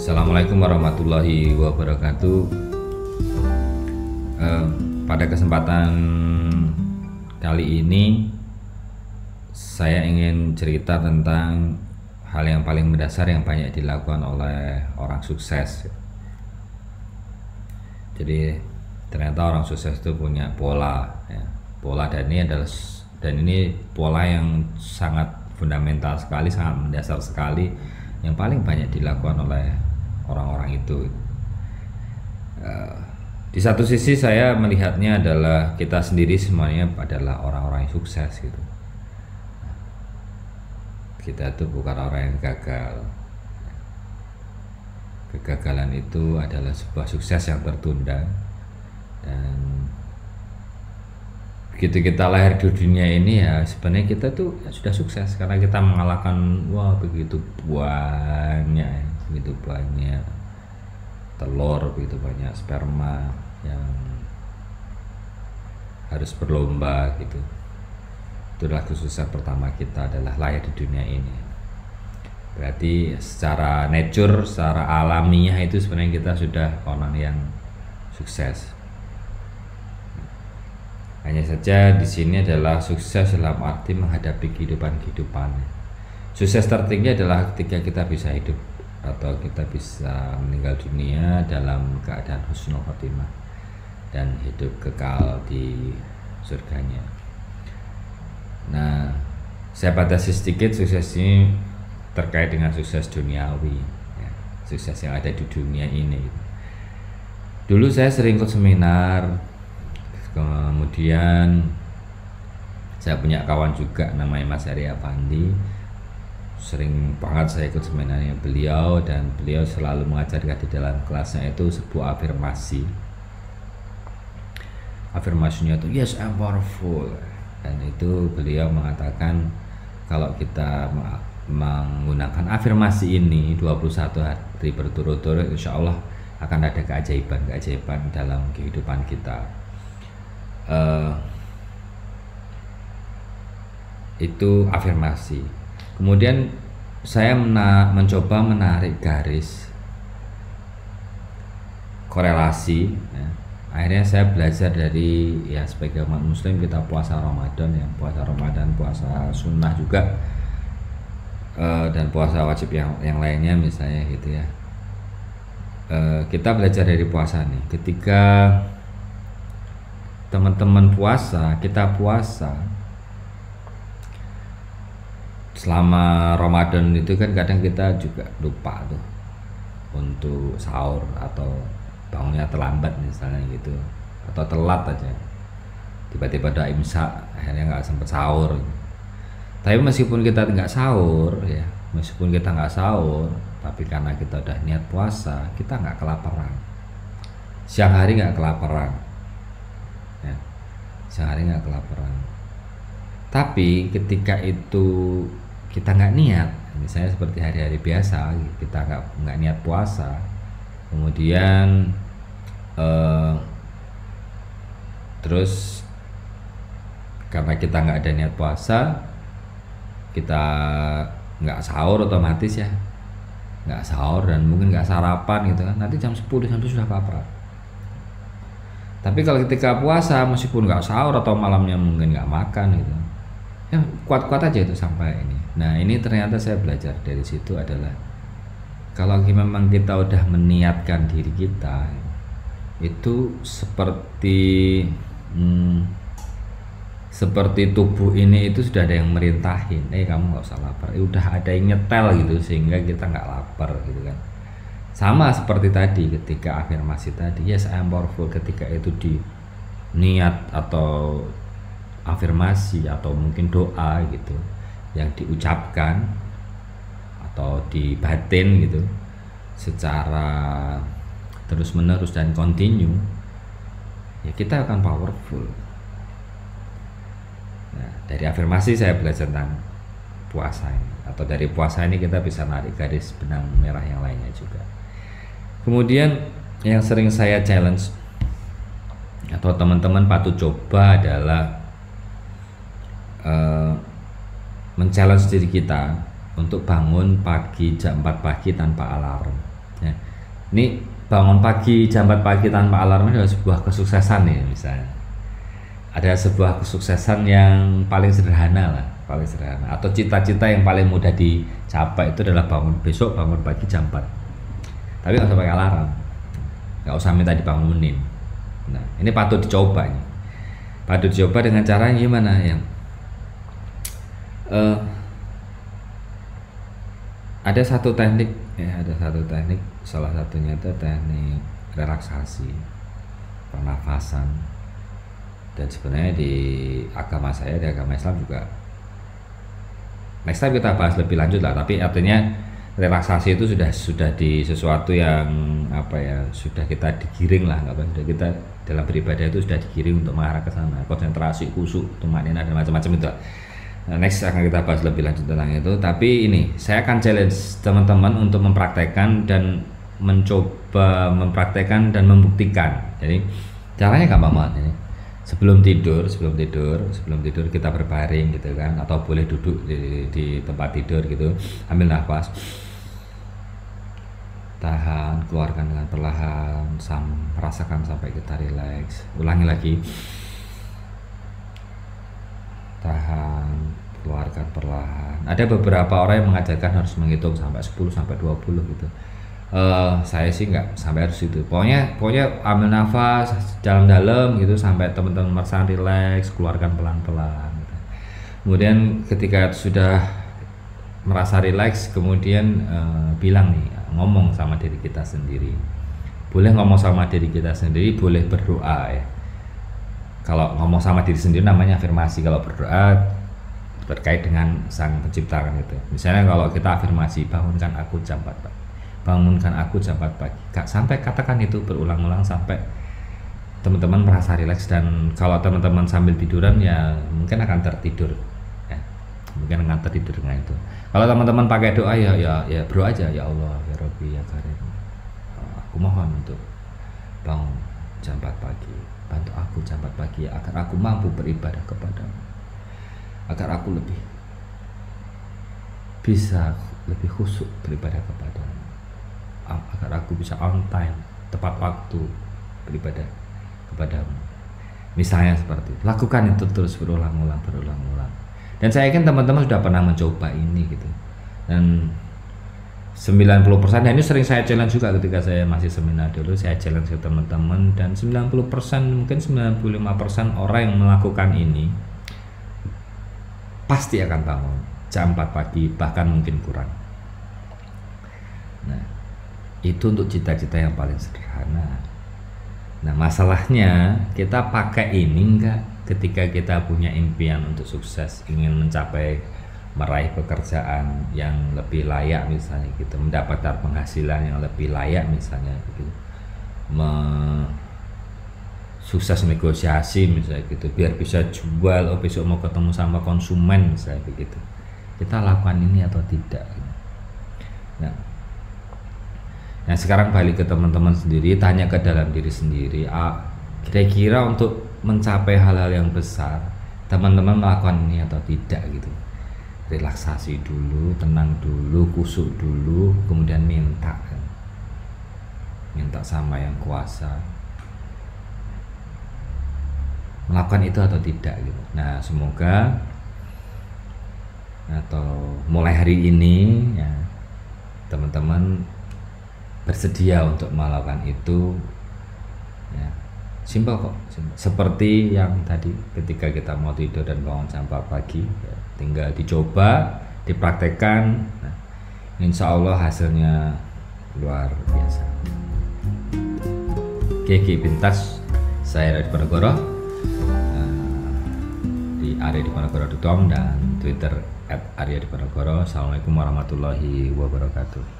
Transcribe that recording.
Assalamualaikum warahmatullahi wabarakatuh. Eh, pada kesempatan kali ini, saya ingin cerita tentang hal yang paling mendasar yang banyak dilakukan oleh orang sukses. Jadi ternyata orang sukses itu punya pola, ya. pola dan ini adalah dan ini pola yang sangat fundamental sekali, sangat mendasar sekali, yang paling banyak dilakukan oleh orang-orang itu. Uh, di satu sisi saya melihatnya adalah kita sendiri semuanya adalah orang-orang yang sukses gitu. Kita itu bukan orang yang gagal. Kegagalan itu adalah sebuah sukses yang tertunda dan begitu kita lahir di dunia ini ya sebenarnya kita tuh ya sudah sukses karena kita mengalahkan wah begitu banyak ya begitu banyak telur begitu banyak sperma yang harus berlomba gitu. Itulah kesuksesan pertama kita adalah lahir di dunia ini. Berarti secara nature secara alamiah itu sebenarnya kita sudah orang yang sukses. Hanya saja di sini adalah sukses dalam arti menghadapi kehidupan kehidupan sukses tertinggi adalah ketika kita bisa hidup atau kita bisa meninggal dunia dalam keadaan husnul khotimah dan hidup kekal di surganya. Nah, saya batasi sedikit sukses ini terkait dengan sukses duniawi, ya, sukses yang ada di dunia ini. Dulu saya sering ikut seminar, kemudian saya punya kawan juga namanya Mas Arya Pandi sering banget saya ikut seminarnya beliau dan beliau selalu mengajarkan di dalam kelasnya itu sebuah afirmasi. Afirmasinya itu yes I'm powerful. Dan itu beliau mengatakan kalau kita menggunakan afirmasi ini 21 hari berturut-turut insya Allah akan ada keajaiban-keajaiban dalam kehidupan kita. Uh, itu afirmasi kemudian saya mena mencoba menarik garis korelasi ya. akhirnya saya belajar dari ya sebagai umat muslim kita puasa Ramadan ya. Puasa Ramadan puasa sunnah juga e, dan puasa wajib yang yang lainnya misalnya gitu ya. E, kita belajar dari puasa nih. Ketika teman-teman puasa kita puasa selama Ramadan itu kan kadang kita juga lupa tuh untuk sahur atau bangunnya terlambat misalnya gitu atau telat aja. Tiba-tiba ada imsak akhirnya nggak sempet sahur. Tapi meskipun kita nggak sahur ya meskipun kita nggak sahur tapi karena kita udah niat puasa kita nggak kelaparan. Siang hari nggak kelaparan ya. Siang hari nggak kelaparan. Tapi ketika itu kita nggak niat. Misalnya seperti hari-hari biasa kita nggak nggak niat puasa. Kemudian eh, terus karena kita nggak ada niat puasa kita nggak sahur otomatis ya. Nggak sahur dan mungkin nggak sarapan gitu kan. Nanti jam 10 jam sudah lapar. Tapi kalau ketika puasa meskipun nggak sahur atau malamnya mungkin nggak makan gitu ya kuat-kuat aja itu sampai ini. Nah ini ternyata saya belajar dari situ adalah kalau memang kita udah meniatkan diri kita itu seperti hmm, seperti tubuh ini itu sudah ada yang merintahin. Eh kamu nggak usah lapar. Eh, udah ada yang nyetel gitu sehingga kita nggak lapar gitu kan. Sama seperti tadi ketika afirmasi tadi yes I am powerful. Ketika itu di niat atau afirmasi atau mungkin doa gitu yang diucapkan atau di batin gitu secara terus menerus dan continue ya kita akan powerful. Nah, dari afirmasi saya belajar tentang puasa ini atau dari puasa ini kita bisa narik garis benang merah yang lainnya juga. Kemudian yang sering saya challenge atau teman-teman patut coba adalah uh, men-challenge diri kita untuk bangun pagi jam 4 pagi tanpa alarm Ya. Ini bangun pagi, jambat pagi tanpa alarm ini adalah sebuah kesuksesan nih misalnya. Ada sebuah kesuksesan yang paling sederhana lah, paling sederhana. Atau cita-cita yang paling mudah dicapai itu adalah bangun besok bangun pagi jam 4. Tapi nggak usah pakai alarm, nggak usah minta dibangunin. Nah, ini patut dicoba nih. Patut dicoba dengan cara gimana yang uh, ada satu teknik ya ada satu teknik. Salah satunya itu teknik relaksasi pernafasan. Dan sebenarnya di agama saya di agama Islam juga next time kita bahas lebih lanjut lah. Tapi artinya relaksasi itu sudah sudah di sesuatu yang apa ya sudah kita digiring lah apa sudah kita dalam beribadah itu sudah digiring untuk mengarah ke sana. Konsentrasi kusuk tumanina dan macam-macam itu Nah, next akan kita bahas lebih lanjut tentang itu. Tapi ini saya akan challenge teman-teman untuk mempraktekkan dan mencoba mempraktekkan dan membuktikan. Jadi caranya gampang banget ini. Sebelum tidur, sebelum tidur, sebelum tidur kita berbaring gitu kan, atau boleh duduk di, di tempat tidur gitu, ambil nafas, tahan, keluarkan dengan perlahan, sam, rasakan sampai kita rileks. Ulangi lagi tahan keluarkan perlahan. Ada beberapa orang yang mengajarkan harus menghitung sampai 10 sampai 20 gitu. Uh, saya sih nggak sampai harus itu. Pokoknya pokoknya ambil nafas dalam-dalam gitu sampai teman-teman merasa rileks keluarkan pelan-pelan gitu. kemudian ketika sudah merasa rileks kemudian uh, bilang nih ngomong sama diri kita sendiri. Boleh ngomong sama diri kita sendiri boleh berdoa ya kalau ngomong sama diri sendiri namanya afirmasi kalau berdoa terkait dengan sang pencipta kan itu. Misalnya kalau kita afirmasi bangunkan aku jam 4 pagi. Bangunkan aku jam 4 pagi. Sampai katakan itu berulang-ulang sampai teman-teman merasa rileks dan kalau teman-teman sambil tiduran ya mungkin akan tertidur. Ya mungkin akan tertidur dengan itu. Kalau teman-teman pakai doa ya ya ya bro aja ya Allah ya Robi ya Karim aku mohon untuk bangun jam 4 pagi Bantu aku jam 4 pagi agar aku mampu beribadah kepadamu. Agar aku lebih bisa lebih khusyuk beribadah kepadamu. Agar aku bisa on time, tepat waktu beribadah kepadamu. Misalnya seperti itu. Lakukan itu terus berulang-ulang, berulang-ulang. Dan saya yakin teman-teman sudah pernah mencoba ini gitu. Dan 90% dan ini sering saya challenge juga ketika saya masih seminar dulu. Saya challenge ke teman-teman dan 90% mungkin 95% orang yang melakukan ini pasti akan bangun jam 4 pagi bahkan mungkin kurang. Nah itu untuk cita-cita yang paling sederhana. Nah masalahnya kita pakai ini enggak ketika kita punya impian untuk sukses ingin mencapai meraih pekerjaan yang lebih layak misalnya gitu mendapatkan penghasilan yang lebih layak misalnya gitu. Me sukses negosiasi misalnya gitu biar bisa jual oh besok mau ketemu sama konsumen misalnya begitu. Kita lakukan ini atau tidak nah nah sekarang balik ke teman-teman sendiri tanya ke dalam diri sendiri ah, kira-kira untuk mencapai hal-hal yang besar teman-teman melakukan ini atau tidak? gitu relaksasi dulu tenang dulu kusuk dulu kemudian minta minta sama yang kuasa. Melakukan itu atau tidak gitu. Nah semoga atau mulai hari ini ya teman-teman bersedia untuk melakukan itu ya. Simpel kok simpel. seperti yang tadi ketika kita mau tidur dan bangun 4 pagi ya, tinggal dicoba dipraktekkan. Nah, insya Allah hasilnya luar biasa. Kiki Pintas saya dari Ponegoro di area di Ponegoro.com dan Twitter at Arya di Ponegoro Assalamualaikum warahmatullahi wabarakatuh